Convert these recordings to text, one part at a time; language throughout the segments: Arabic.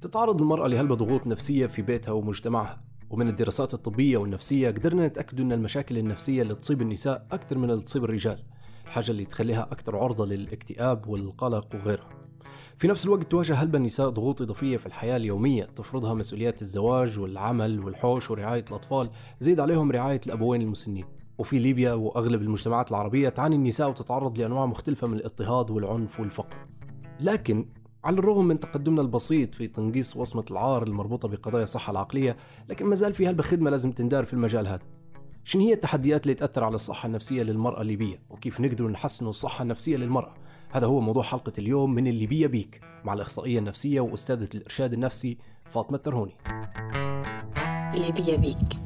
تتعرض المرأة لهالضغوط نفسية في بيتها ومجتمعها. ومن الدراسات الطبية والنفسية قدرنا نتأكد أن المشاكل النفسية اللي تصيب النساء أكثر من اللي تصيب الرجال. الحاجة اللي تخليها أكثر عرضة للاكتئاب والقلق وغيرها. في نفس الوقت تواجه هلبة النساء ضغوط إضافية في الحياة اليومية. تفرضها مسؤوليات الزواج والعمل والحوش ورعاية الأطفال. زيد عليهم رعاية الأبوين المسنين. وفي ليبيا وأغلب المجتمعات العربية تعاني النساء وتتعرض لأنواع مختلفة من الاضطهاد والعنف والفقر. لكن على الرغم من تقدمنا البسيط في تنقيص وصمة العار المربوطة بقضايا الصحة العقلية لكن ما زال في هلبة خدمة لازم تندار في المجال هذا. شنو هي التحديات اللي تأثر على الصحة النفسية للمرأة الليبية؟ وكيف نقدر نحسن الصحة النفسية للمرأة؟ هذا هو موضوع حلقة اليوم من الليبية بيك مع الإخصائية النفسية وأستاذة الإرشاد النفسي فاطمة الترهوني الليبية بيك.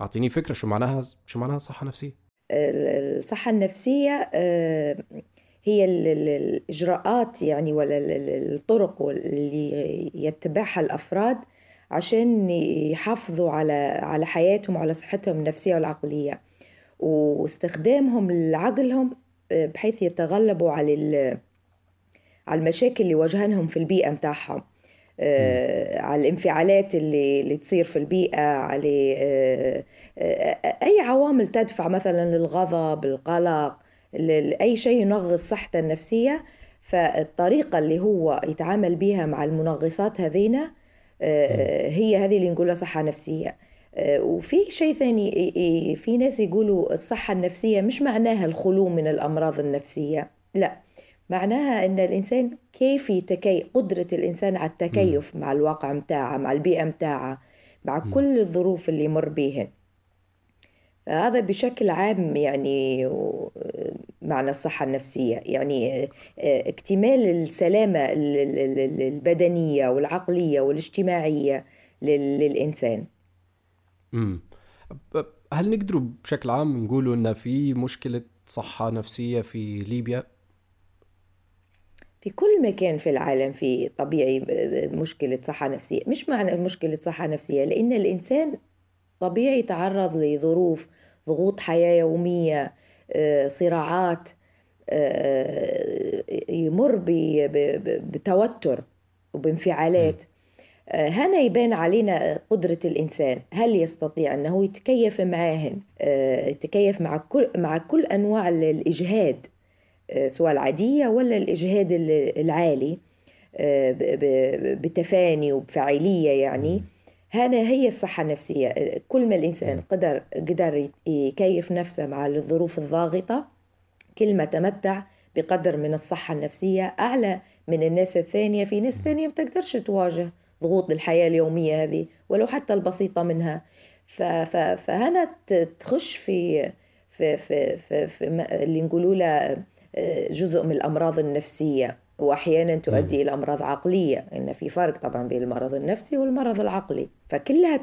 أعطيني فكرة شو معناها شو معناها صحة نفسية الصحة النفسية آه، هي الإجراءات يعني ولا الطرق اللي يتبعها الأفراد عشان يحافظوا على على حياتهم وعلى صحتهم النفسية والعقلية. واستخدامهم لعقلهم بحيث يتغلبوا على على المشاكل اللي واجهنهم في البيئة متاعهم آه على الانفعالات اللي, اللي تصير في البيئة على آه آه أي عوامل تدفع مثلا للغضب القلق أي شيء ينغص صحته النفسية فالطريقة اللي هو يتعامل بها مع المنغصات هذينا آه، هي هذه اللي نقولها صحة نفسية. آه، وفي شيء ثاني في ناس يقولوا الصحة النفسية مش معناها الخلو من الأمراض النفسية لا معناها أن الإنسان كيف يتكي قدرة الإنسان على التكيف مع الواقع متاعه مع البيئة متاعه مع كل الظروف اللي يمر بيهن. هذا بشكل عام يعني معنى الصحة النفسية. يعني اكتمال السلامة البدنية والعقلية والاجتماعية للإنسان. امم هل نقدروا بشكل عام نقولوا إن في مشكلة صحة نفسية في ليبيا؟ في كل مكان في العالم في طبيعي مشكلة صحة نفسية. مش معنى مشكلة صحة نفسية لأن الإنسان طبيعي يتعرض لظروف ضغوط حياة يومية آه، صراعات آه، يمر بتوتر وبانفعالات. آه، هنا يبان علينا قدرة الإنسان. هل يستطيع أنه يتكيف معاهن؟ يتكيف مع كل, مع كل أنواع الإجهاد سواء العادية ولا الإجهاد العالي بتفاني وبفاعلية يعني. هنا هي الصحة النفسية. كل ما الإنسان قدر قدر يكيف نفسه مع الظروف الضاغطة كل ما تمتع بقدر من الصحة النفسية أعلى من الناس الثانية. في ناس ثانية ما تقدرش تواجه ضغوط الحياة اليومية هذه ولو حتى البسيطة منها. فهنا تخش في في في, في, في اللي نقولوا له آه، جزء من الأمراض النفسية. وأحيانا تؤدي إلى أمراض عقلية. إن في فرق طبعا بين المرض النفسي والمرض العقلي. فكلها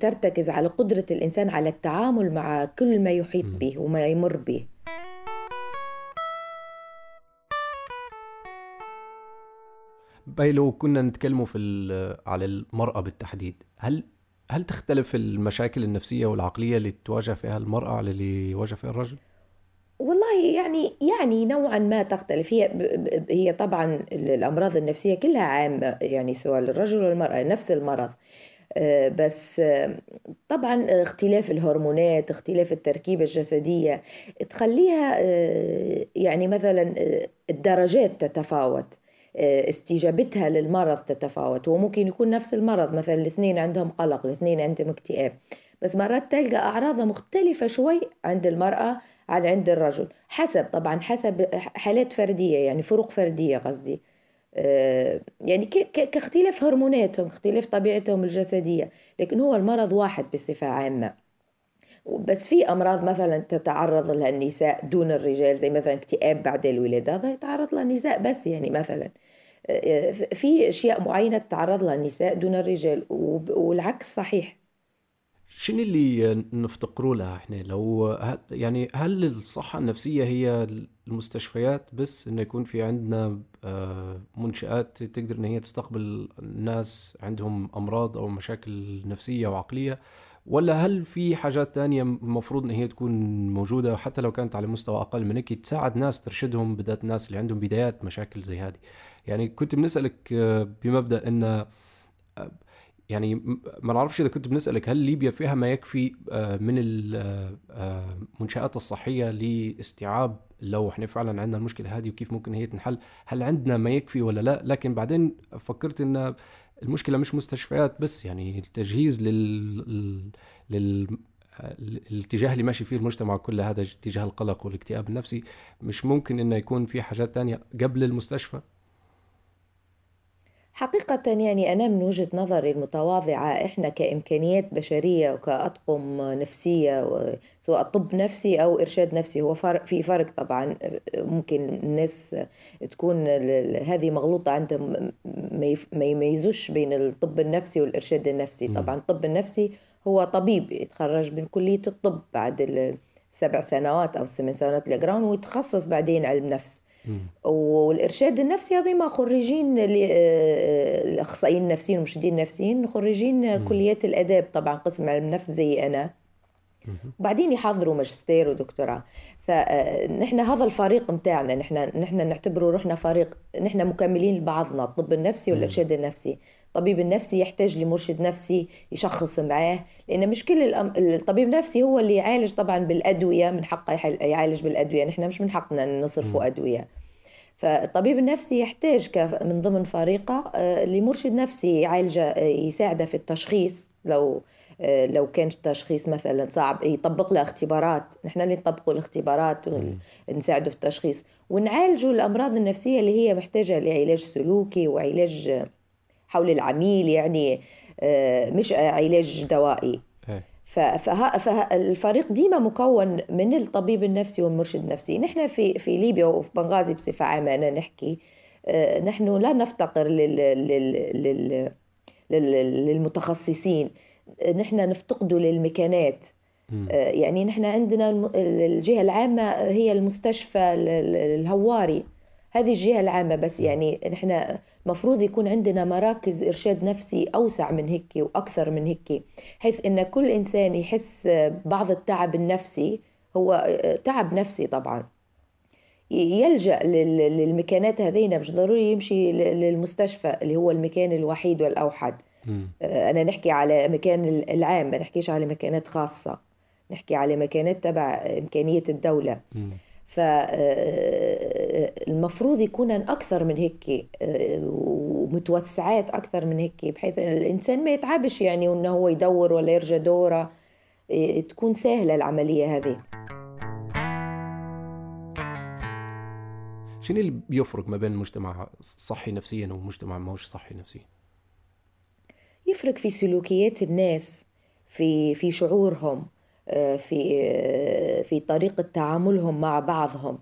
ترتكز على قدرة الإنسان على التعامل مع كل ما يحيط به وما يمر به. باي لو كنا نتكلموا في على المرأة بالتحديد هل هل تختلف المشاكل النفسية والعقلية اللي تواجه فيها المرأة على اللي يواجه فيها الرجل؟ والله يعني يعني نوعا ما تختلف. هي هي طبعا الأمراض النفسية كلها عامة يعني سواء للرجل والمرأة نفس المرض. آه، بس طبعا اختلاف الهرمونات اختلاف التركيبة الجسدية تخليها آه، يعني مثلا آه، الدرجات تتفاوت. استجابتها للمرض تتفاوت. وممكن يكون نفس المرض مثلا الاثنين عندهم قلق الاثنين عندهم اكتئاب. بس مرات تلقى أعراضها مختلفة شوي عند المرأة عن عند الرجل. حسب طبعا حسب حالات فردية يعني فروق فردية قصدي. آه، يعني كاختلاف هرموناتهم اختلاف طبيعتهم الجسدية. لكن هو المرض واحد بصفة عامة. بس في أمراض مثلا تتعرض لها النساء دون الرجال زي مثلا اكتئاب بعد الولادة هذا يتعرض لها النساء بس يعني مثلا. آه، في أشياء معينة تتعرض لها النساء دون الرجال والعكس صحيح. شنو اللي نفتقروا لها إحنا؟ لو هل يعني هل الصحة النفسية هي المستشفيات بس إنه يكون في عندنا آه، منشآت تقدر إن هي تستقبل الناس عندهم أمراض أو مشاكل نفسية وعقلية ولا هل في حاجات تانية المفروض إن هي تكون موجودة؟ حتى لو كانت على مستوى أقل من هيك تساعد ناس ترشدهم بدات الناس اللي عندهم بدايات مشاكل زي هذه. يعني كنت بنسألك آه، بمبدأ إن آه، يعني ما نعرفش إذا كنت بنسألك هل ليبيا فيها ما يكفي آه، من المنشآت الصحية لاستيعاب لو إحنا فعلا عندنا المشكلة هذه وكيف ممكن هي تنحل هل عندنا ما يكفي ولا لا؟ لكن بعدين فكرت إن المشكلة مش مستشفيات بس يعني التجهيز لل لل الاتجاه اللي ماشي فيه المجتمع كله هذا اتجاه القلق والاكتئاب النفسي مش ممكن إنه يكون في حاجات تانية قبل المستشفى؟ حقيقة يعني أنا من وجهة نظري المتواضعة إحنا كإمكانيات بشرية وكأطقم نفسية سواء طب نفسي أو إرشاد نفسي هو فرق في فرق طبعا ممكن الناس تكون هذه مغلوطة عندهم ما يميزوش بين الطب النفسي والإرشاد النفسي. طبعا الطب النفسي هو طبيب يتخرج من كلية الطب بعد السبع سنوات أو الثمان سنوات الجراون ويتخصص بعدين علم نفس. والإرشاد النفسي هذوما خريجين الأخصائيين النفسيين والمرشدين النفسيين خريجين كليات الآداب طبعا قسم علم نفس زي أنا. وبعدين يحضروا ماجستير ودكتوراه. فنحن هذا الفريق متاعنا. نحن نحن نعتبره روحنا فريق نحن مكملين لبعضنا الطب النفسي والارشاد النفسي. الطبيب النفسي يحتاج لمرشد نفسي يشخص معاه لأن مش كل الطبيب النفسي هو اللي يعالج طبعا بالأدوية من حقه يعالج بالأدوية. نحن مش من حقنا نصرفوا أدوية. فالطبيب النفسي يحتاج من ضمن فريقه آه، لمرشد نفسي يعالجه آه، يساعده في التشخيص. لو آه، لو كان التشخيص مثلا صعب يطبق له اختبارات. نحن اللي نطبقوا الاختبارات ونساعده في التشخيص. ونعالجوا الأمراض النفسية اللي هي محتاجة لعلاج سلوكي وعلاج حول العميل يعني مش علاج دوائي. فالفريق ديما مكون من الطبيب النفسي والمرشد النفسي. نحن في في ليبيا وفي بنغازي بصفة عامة أنا نحكي آه، نحن لا نفتقر لل لل للمتخصصين. نحن نفتقده للمكانات آه، يعني نحن عندنا الجهة العامة هي المستشفى الهواري. هذه الجهة العامة بس يعني نحن مفروض يكون عندنا مراكز إرشاد نفسي أوسع من هيك وأكثر من هيك حيث أن كل إنسان يحس بعض التعب النفسي هو تعب نفسي طبعا. يلجأ للمكانات هذين مش ضروري يمشي للمستشفى اللي هو المكان الوحيد والأوحد. أنا نحكي على مكان العام ما نحكيش على مكانات خاصة. نحكي على مكانات تبع إمكانية الدولة. فالمفروض يكون أكثر من هيك ومتوسعات أكثر من هيك بحيث الإنسان ما يتعبش يعني وإنه هو يدور ولا يرجع دوره. تكون سهلة العملية هذه. شنو اللي بيفرق ما بين مجتمع صحي نفسيا ومجتمع ما هوش صحي نفسيا؟ يفرق في سلوكيات الناس في في شعورهم في في طريقة تعاملهم مع بعضهم.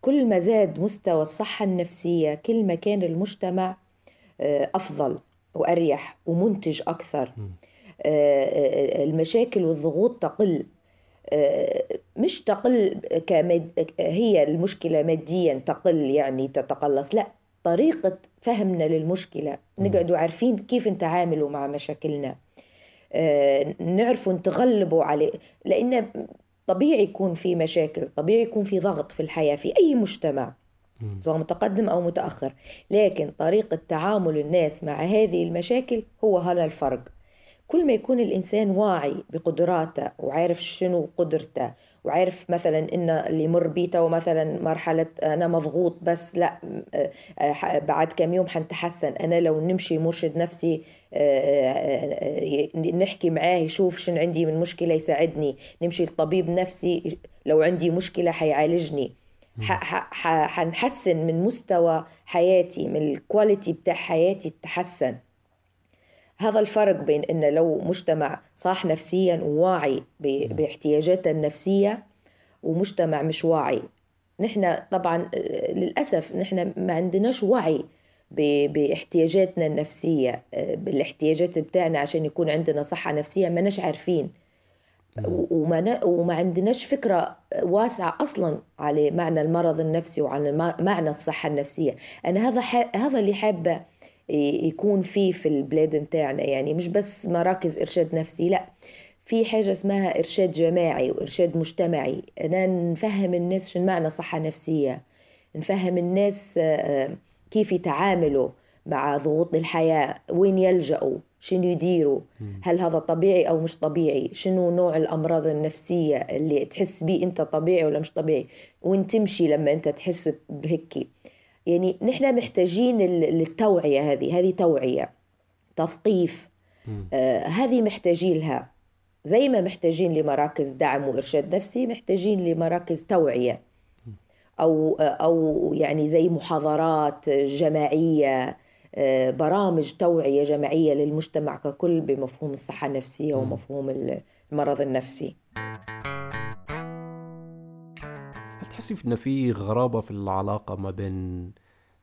كل ما زاد مستوى الصحة النفسية كل ما كان المجتمع آه، أفضل وأريح ومنتج أكثر. آه، آه، المشاكل والضغوط تقل. مش تقل كمد... هي المشكلة ماديا تقل يعني تتقلص لا. طريقة فهمنا للمشكلة. نقعدوا عارفين كيف نتعاملوا مع مشاكلنا. آه، نعرفوا نتغلبوا عليه. لأن طبيعي يكون في مشاكل طبيعي يكون في ضغط في الحياة في أي مجتمع سواء متقدم أو متأخر. لكن طريقة تعامل الناس مع هذه المشاكل هو هذا الفرق. كل ما يكون الإنسان واعي بقدراته وعارف شنو قدرته وعارف مثلا إن اللي يمر بيه تو مثلا مرحلة أنا مضغوط بس لا آه، بعد كم يوم حنتحسن أنا لو نمشي مرشد نفسي آه، آه، نحكي معاه يشوف شن عندي من مشكلة يساعدني. نمشي لطبيب نفسي لو عندي مشكلة حيعالجني حنحسن من مستوى حياتي من الكواليتي بتاع حياتي تحسن. هذا الفرق بين ان لو مجتمع صاح نفسيا وواعي باحتياجاته النفسية ومجتمع مش واعي. نحن طبعا للأسف نحن ما عندناش وعي باحتياجاتنا النفسية. بالاحتياجات بتاعنا عشان يكون عندنا صحة نفسية ما نش عارفين. وما ن- وما عندناش فكرة واسعة أصلا على معنى المرض النفسي وعن معنى الصحة النفسية. أنا هذا ح- هذا اللي حابة يكون فيه في البلاد متاعنا يعني مش بس مراكز إرشاد نفسي لا. في حاجة اسمها إرشاد جماعي وإرشاد مجتمعي. أنا نفهم الناس شو معنى صحة نفسية. نفهم الناس آه، آه، كيف يتعاملوا مع ضغوط الحياة. وين يلجأوا؟ شنو يديروا؟ هل هذا طبيعي أو مش طبيعي؟ شنو نوع الأمراض النفسية اللي تحس بيه أنت طبيعي ولا مش طبيعي؟ وين تمشي لما أنت تحس بهيك يعني نحن محتاجين للتوعية هذه هذه توعية تثقيف. آه هذه محتاجين لها. زي ما محتاجين لمراكز دعم وإرشاد نفسي محتاجين لمراكز توعية. أو أو يعني زي محاضرات جماعية آه، برامج توعية جماعية للمجتمع ككل بمفهوم الصحة النفسية ومفهوم المرض النفسي. هل تحسي ان في غرابة في العلاقة ما بين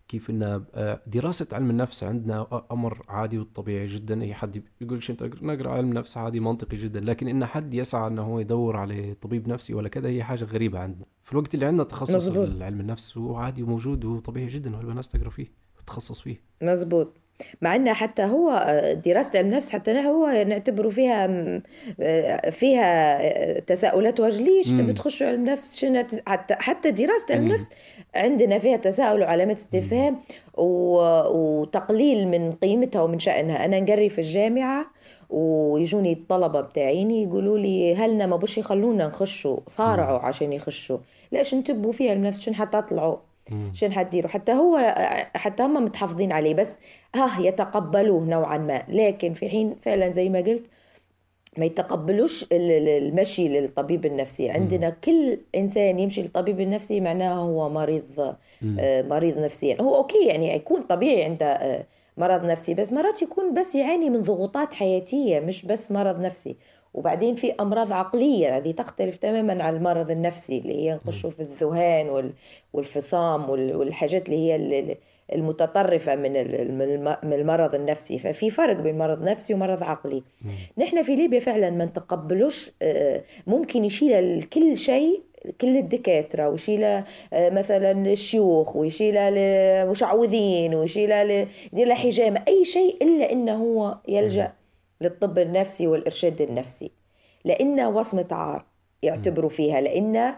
كيف ان آه، دراسة علم النفس عندنا أمر عادي وطبيعي جدا. أي حد يقول أنت نقرا علم نفس عادي منطقي جدا. لكن إن حد يسعى إنه هو يدور على طبيب نفسي ولا كذا هي حاجة غريبة عندنا. في الوقت اللي عندنا تخصص. علم النفس هو عادي وموجود وطبيعي جدا والناس تقرأ فيه وتتخصص فيه. مزبوط مع انها حتى هو آه، دراسة علم النفس حتى هو نعتبره فيها آه، فيها آه، تساؤلات وجليش مم. تبي تخشوا علم نفس شنو؟ حتى حتى دراسة علم. النفس عندنا فيها تساؤل وعلامات استفهام وتقليل من قيمتها ومن شأنها. أنا نقري في الجامعة ويجوني الطلبة بتاعيني يقولوا لي هلنا ما بوش يخلونا نخشوا صارعوا عشان يخشوا. ليش انتبهوا فيها علم النفس شن حتطلعوا؟ مم. شن حتديروا حتى هو حتى هم متحفظين عليه بس ها يتقبلوه نوعا ما. لكن في حين فعلا زي ما قلت ما يتقبلوش ال- ال- المشي للطبيب النفسي. عندنا كل إنسان يمشي للطبيب النفسي معناه هو مريض آه، مريض نفسيا. هو أوكي يعني يكون طبيعي عنده آه، مرض نفسي بس مرات يكون بس يعاني من ضغوطات حياتية مش بس مرض نفسي. وبعدين في أمراض عقلية هذه تختلف تماما عن المرض النفسي اللي هي نخشوا في الذهان وال- والفصام وال- والحاجات اللي هي ال- ال- المتطرفة من من الم- من المرض النفسي. ففي فرق بين مرض نفسي ومرض عقلي. نحن في ليبيا فعلا ما نتقبلوش آه، ممكن يشيل كل شيء كل الدكاترة ويشيلها آه، مثلا الشيوخ ويشيلها المشعوذين ويشيلها ل- يدير لها حجامة أي شيء إلا إنه هو يلجأ للطب النفسي والإرشاد النفسي. لأنه وصمة عار يعتبروا فيها لأن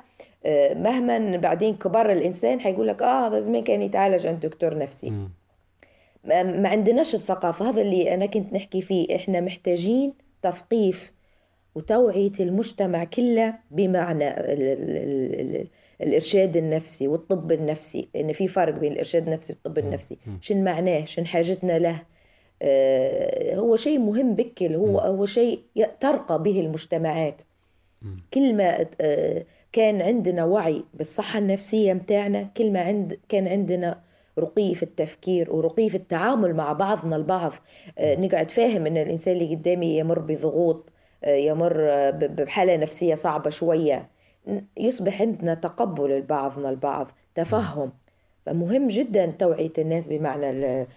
آه، مهما بعدين كبر الإنسان حيقول لك آه هذا زمان كان يتعالج عند دكتور نفسي. ما عندناش الثقافة. هذا اللي أنا كنت نحكي فيه إحنا محتاجين تثقيف وتوعية المجتمع كله بمعنى ال ال ال ال الإرشاد النفسي والطب النفسي. لأن في فرق بين الإرشاد النفسي والطب النفسي. شن معناه؟ شن حاجتنا له؟ هو شيء مهم بكل هو هو شيء ترقى به المجتمعات. كل ما آه، كان عندنا وعي بالصحة النفسية متاعنا كل ما عند كان عندنا رقي في التفكير ورقي في التعامل مع بعضنا البعض. آه، نقعد فاهم إن الإنسان اللي قدامي يمر بضغوط آه، يمر آه، بحالة نفسية صعبة شوية. يصبح عندنا تقبل لبعضنا البعض تفهم. فمهم جدا توعية الناس بمعنى ال- آه،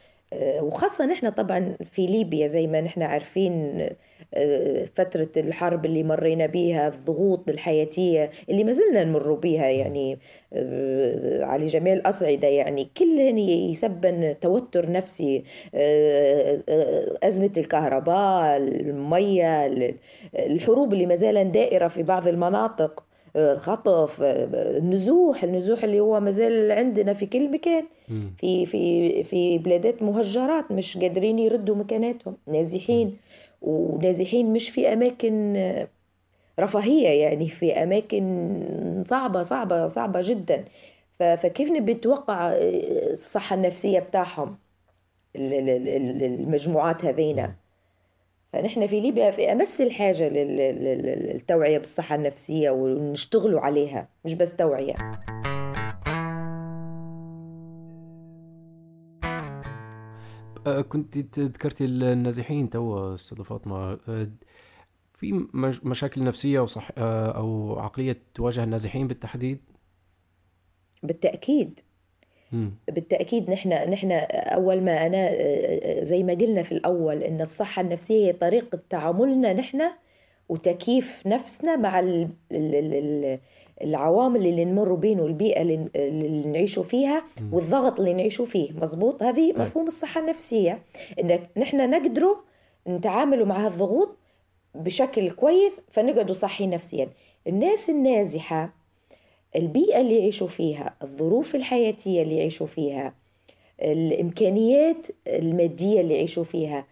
وخاصة نحن طبعا في ليبيا زي ما نحن عارفين آه، فترة الحرب اللي مرينا بيها الضغوط الحياتية اللي ما زلنا نمر بيها يعني آه، على جميع الأصعدة يعني. كلهن يسبن توتر نفسي آه، آه، أزمة الكهرباء المية ال- الحروب اللي ما زالت دائرة في بعض المناطق آه، الخطف آه، النزوح النزوح اللي هو ما زال عندنا في كل مكان. في في في بلادات مهجرات مش قادرين يردوا مكاناتهم نازحين. ونازحين مش في أماكن رفاهية يعني في أماكن صعبة صعبة صعبة جدا. فكيف نبي نتوقع الصحة النفسية بتاعهم ال- ال- ال- المجموعات هذينا؟ فنحن في ليبيا في أمس الحاجة لل- لل- للتوعية بالصحة النفسية ونشتغلوا عليها مش بس توعية. كنت ت- ذكرتي النازحين تو أستاذة فاطمة آه، في مش- مشاكل نفسية أو صح آه، أو عقلية تواجه النازحين بالتحديد؟ بالتأكيد مم. بالتأكيد نحن نحن أول ما أنا زي ما قلنا في الأول إن الصحة النفسية هي طريقة تعاملنا نحن وتكييف نفسنا مع ال- ال- ال- العوامل اللي نمر بين والبيئة اللي اللي نعيشوا فيها والضغط اللي نعيشوا فيه مزبوط هذه مفهوم الصحة النفسية إنك نحن نقدروا نتعاملوا مع هالضغوط بشكل كويس فنقعدوا صحي نفسيا. الناس النازحة البيئة اللي يعيشوا فيها الظروف الحياتية اللي يعيشوا فيها الإمكانيات المادية اللي يعيشوا فيها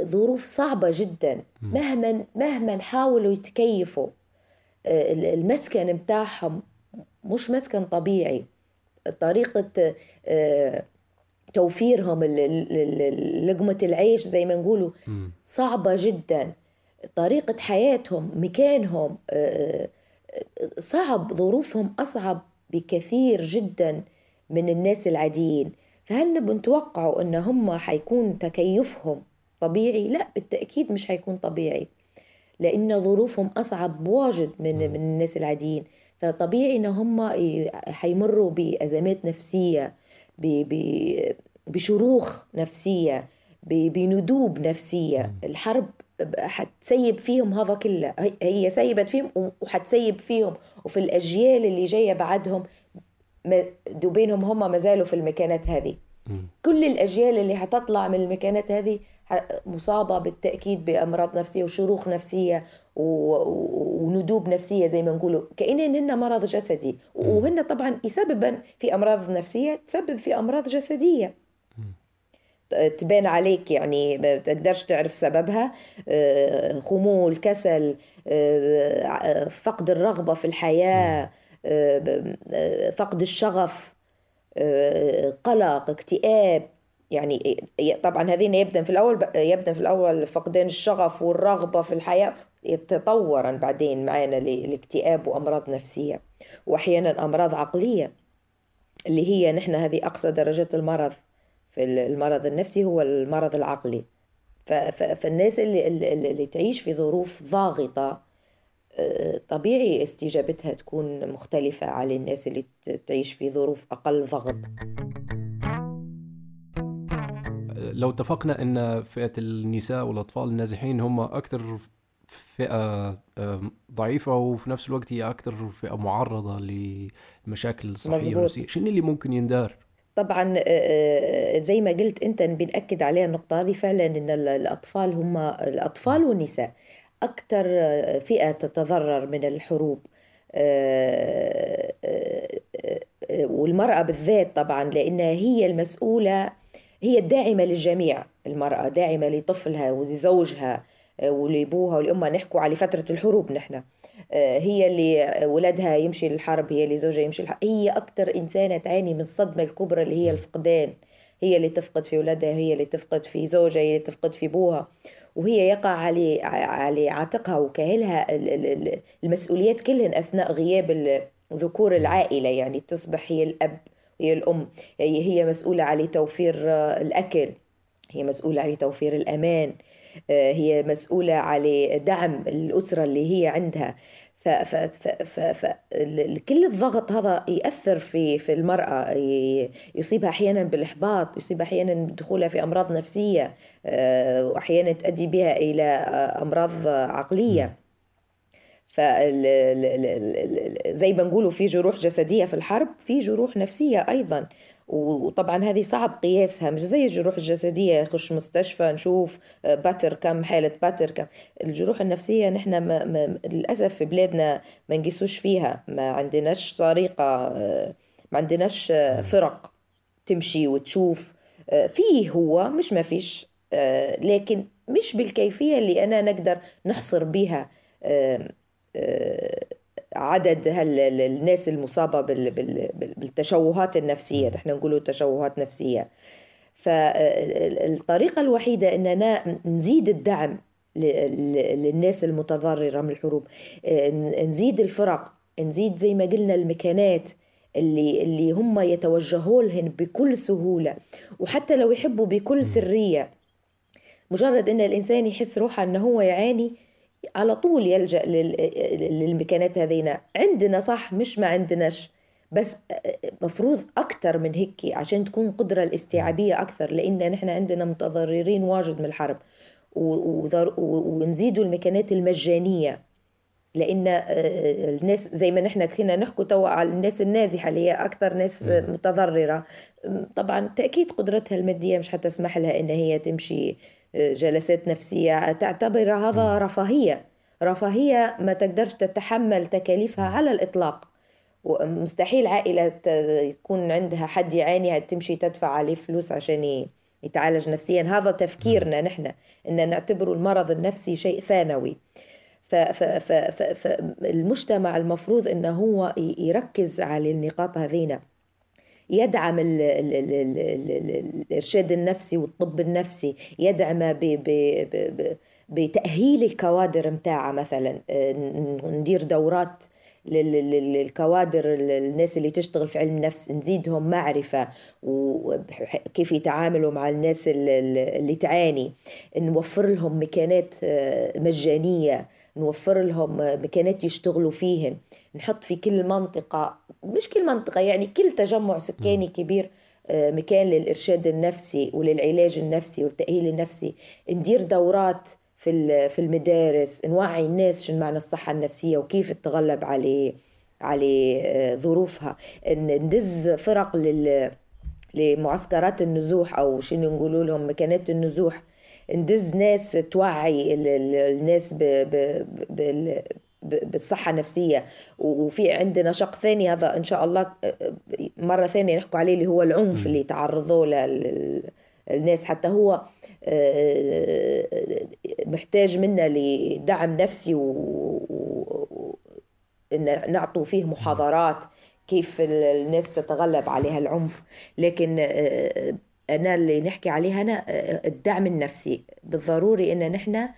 ظروف صعبة جدا. مهما مهما حاولوا يتكيفوا. المسكن متاعهم مش مسكن طبيعي. طريقة آه، توفيرهم لقمة العيش زي ما نقولوا صعبة جدا. طريقة حياتهم مكانهم آه، صعب ظروفهم أصعب بكثير جدا من الناس العاديين. فهل نبي نتوقعوا إن هم حيكون تكيفهم طبيعي؟ لا بالتأكيد مش حيكون طبيعي. لأن ظروفهم أصعب بواجد من من الناس العاديين. فطبيعي إن هم حيمروا بأزمات نفسية بشروخ نفسية بندوب نفسية. الحرب حتسيب فيهم هذا كله. هي- سيبت فيهم وحتسيب فيهم. وفي الأجيال اللي جاية بعدهم دوبينهم هم ما زالوا في المكانات هذه. كل الأجيال اللي حتطلع من المكانات هذه مصابة بالتأكيد بأمراض نفسية وشروخ نفسية وندوب نفسية زي ما نقولوا. كأنهن هن مرض جسدي. وهن طبعا يسببا في أمراض نفسية تسبب في أمراض جسدية. تبان عليك يعني ما بتقدرش تعرف سببها. آه، خمول كسل آه، فقد الرغبة في الحياة آه، آه، فقد الشغف آه، قلق اكتئاب. يعني طبعا هذين يبدا في الأول يبدا في الأول فقدان الشغف والرغبة في الحياة يتطورا بعدين معنا لاكتئاب وأمراض نفسية واحيانا أمراض عقلية اللي هي نحن هذه أقصى درجات المرض في المرض النفسي هو المرض العقلي. فالناس اللي, اللي, تعيش في ظروف ضاغطة آه، طبيعي استجابتها تكون مختلفة عن الناس اللي تعيش في ظروف أقل ضغط. لو اتفقنا إن فئة النساء والأطفال النازحين هم أكثر فئة آم، ضعيفة وفي نفس الوقت هي أكثر فئة معرضة لمشاكل صحيه. ونفسيه شنو اللي ممكن يندار طبعا آه، آه، زي ما قلت أنت بنأكد عليها النقطة هذه فعلا أن ال- الأطفال هم الأطفال والنساء أكثر آه، فئة تتضرر من الحروب آه، آه، آه، والمرأة بالذات طبعا لأنها هي المسؤولة هي الداعمة للجميع المرأة داعمة لطفلها ولزوجها آه، ولأبوها ولأمها. نحكوا على فترة الحروب نحن. آه، هي اللي ولدها يمشي للحرب هي اللي زوجها يمشي للحرب. هي أكتر إنسانة تعاني من الصدمة الكبرى اللي هي الفقدان. هي اللي تفقد في ولدها هي اللي تفقد في زوجها هي اللي تفقد في أبوها. وهي يقع على على عاتقها وكاهلها ال- ال- ال- المسؤوليات كلهن أثناء غياب ذكور العائلة. يعني تصبح هي الأب. هي الأم. هي هي مسؤولة على توفير آه، الأكل هي مسؤولة على توفير الأمان آه، هي مسؤولة على دعم الأسرة اللي هي عندها. ف ف ف ف ف ال- كل الضغط هذا يأثر في في المرأة. يصيبها أحيانا بالإحباط يصيبها أحيانا بدخولها في أمراض نفسية آه، وأحيانا تؤدي بها إلى أمراض عقلية. فال ال- ال- ال- ال- زي ما نقولوا في جروح جسدية في الحرب في جروح نفسية أيضا. وطبعا هذه صعب قياسها مش زي الجروح الجسدية يخش مستشفى نشوف آه، باتر كم حالة باتر كم. الجروح النفسية نحن ما ما للأسف في بلادنا ما نقيسوش فيها. ما عندناش طريقة آه، ما عندناش آه، فرق تمشي وتشوف. فيه هو مش ما فيش لكن مش بالكيفية اللي أنا نقدر نحصر بها عدد الناس المصابة بال- بال- بال- بالتشوهات النفسية. نحن نقولوا تشوهات نفسية. فالطريقة الوحيدة أننا نزيد الدعم للناس المتضررة من الحروب. نزيد الفرق. نزيد زي ما قلنا المكانات اللي اللي هم يتوجهوا لهن بكل سهولة. وحتى لو يحبوا بكل سرية. مجرد إن الإنسان يحس روحه انه هو يعاني على طول يلجأ لل- للمكانات هذينا. عندنا صح مش ما عندناش. بس مفروض أكتر من هيك عشان تكون قدرة الاستيعابية أكثر لأن نحن عندنا متضررين واجد من الحرب. ونزيدوا المكانات المجانية. لأن آه، الناس زي ما نحن كنا نحكوا توا على الناس النازحة اللي هي أكثر ناس متضررة. طبعا تأكيد قدرتها المادية مش حتسمح لها إن هي تمشي جلسات نفسية تعتبر هذا رفاهية. رفاهية ما تقدرش تتحمل تكاليفها على الإطلاق. مستحيل عائلة يكون عندها حد يعاني تمشي تدفع عليه فلوس عشان يتعالج نفسيا. هذا تفكيرنا نحن إن نعتبر المرض النفسي شيء ثانوي. فالمجتمع المفروض إنه هو يركز على النقاط هذينا. يدعم ال ال ال ال ال الإرشاد النفسي والطب النفسي يدعم ب ب ب بتأهيل الكوادر متاعها مثلا. ندير دورات للكوادر الناس اللي تشتغل في علم النفس نزيدهم معرفة وكيف يتعاملوا مع الناس اللي تعاني. نوفر لهم مكانات مجانية. نوفر لهم مكانات يشتغلوا فيهن. نحط في كل منطقة مش كل منطقة يعني كل تجمع سكاني كبير آه، مكان للإرشاد النفسي وللعلاج النفسي والتأهيل النفسي. ندير دورات في في المدارس نوعي الناس شنو معنى الصحة النفسية وكيف تتغلب عليه على آه، ظروفها. ندز فرق لل لمعسكرات النزوح أو شنو نقولوا لهم مكانات النزوح. ندز ناس توعي الناس ب ب ب بالصحة النفسية. وفي عندنا شق ثاني هذا إن شاء الله مرة ثانية نحكوا عليه اللي هو العنف اللي تعرضوا له الناس حتى هو محتاج منا لدعم نفسي و نعطوا فيه محاضرات كيف الناس تتغلب عليها العنف. لكن أنا اللي نحكي عليها أنا الدعم النفسي. بالضروري إن نحن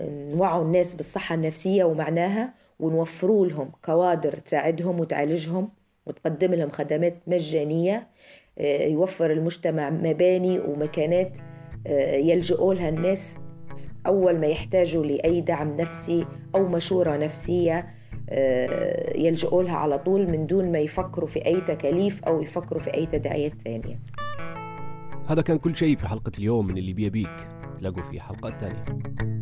نوعوا الناس بالصحة النفسية ومعناها ونوفروا لهم كوادر تساعدهم وتعالجهم وتقدم لهم خدمات مجانية آه، يوفر المجتمع مباني ومكانات آه، يلجؤوا لها الناس أول ما يحتاجوا لأي دعم نفسي أو مشورة نفسية آه، يلجؤوا لها على طول من دون ما يفكروا في أي تكاليف أو يفكروا في أي تداعيات ثانية. هذا كان كل شيء في حلقة اليوم من اللي بيا بيك تلاقوا في بيا بيك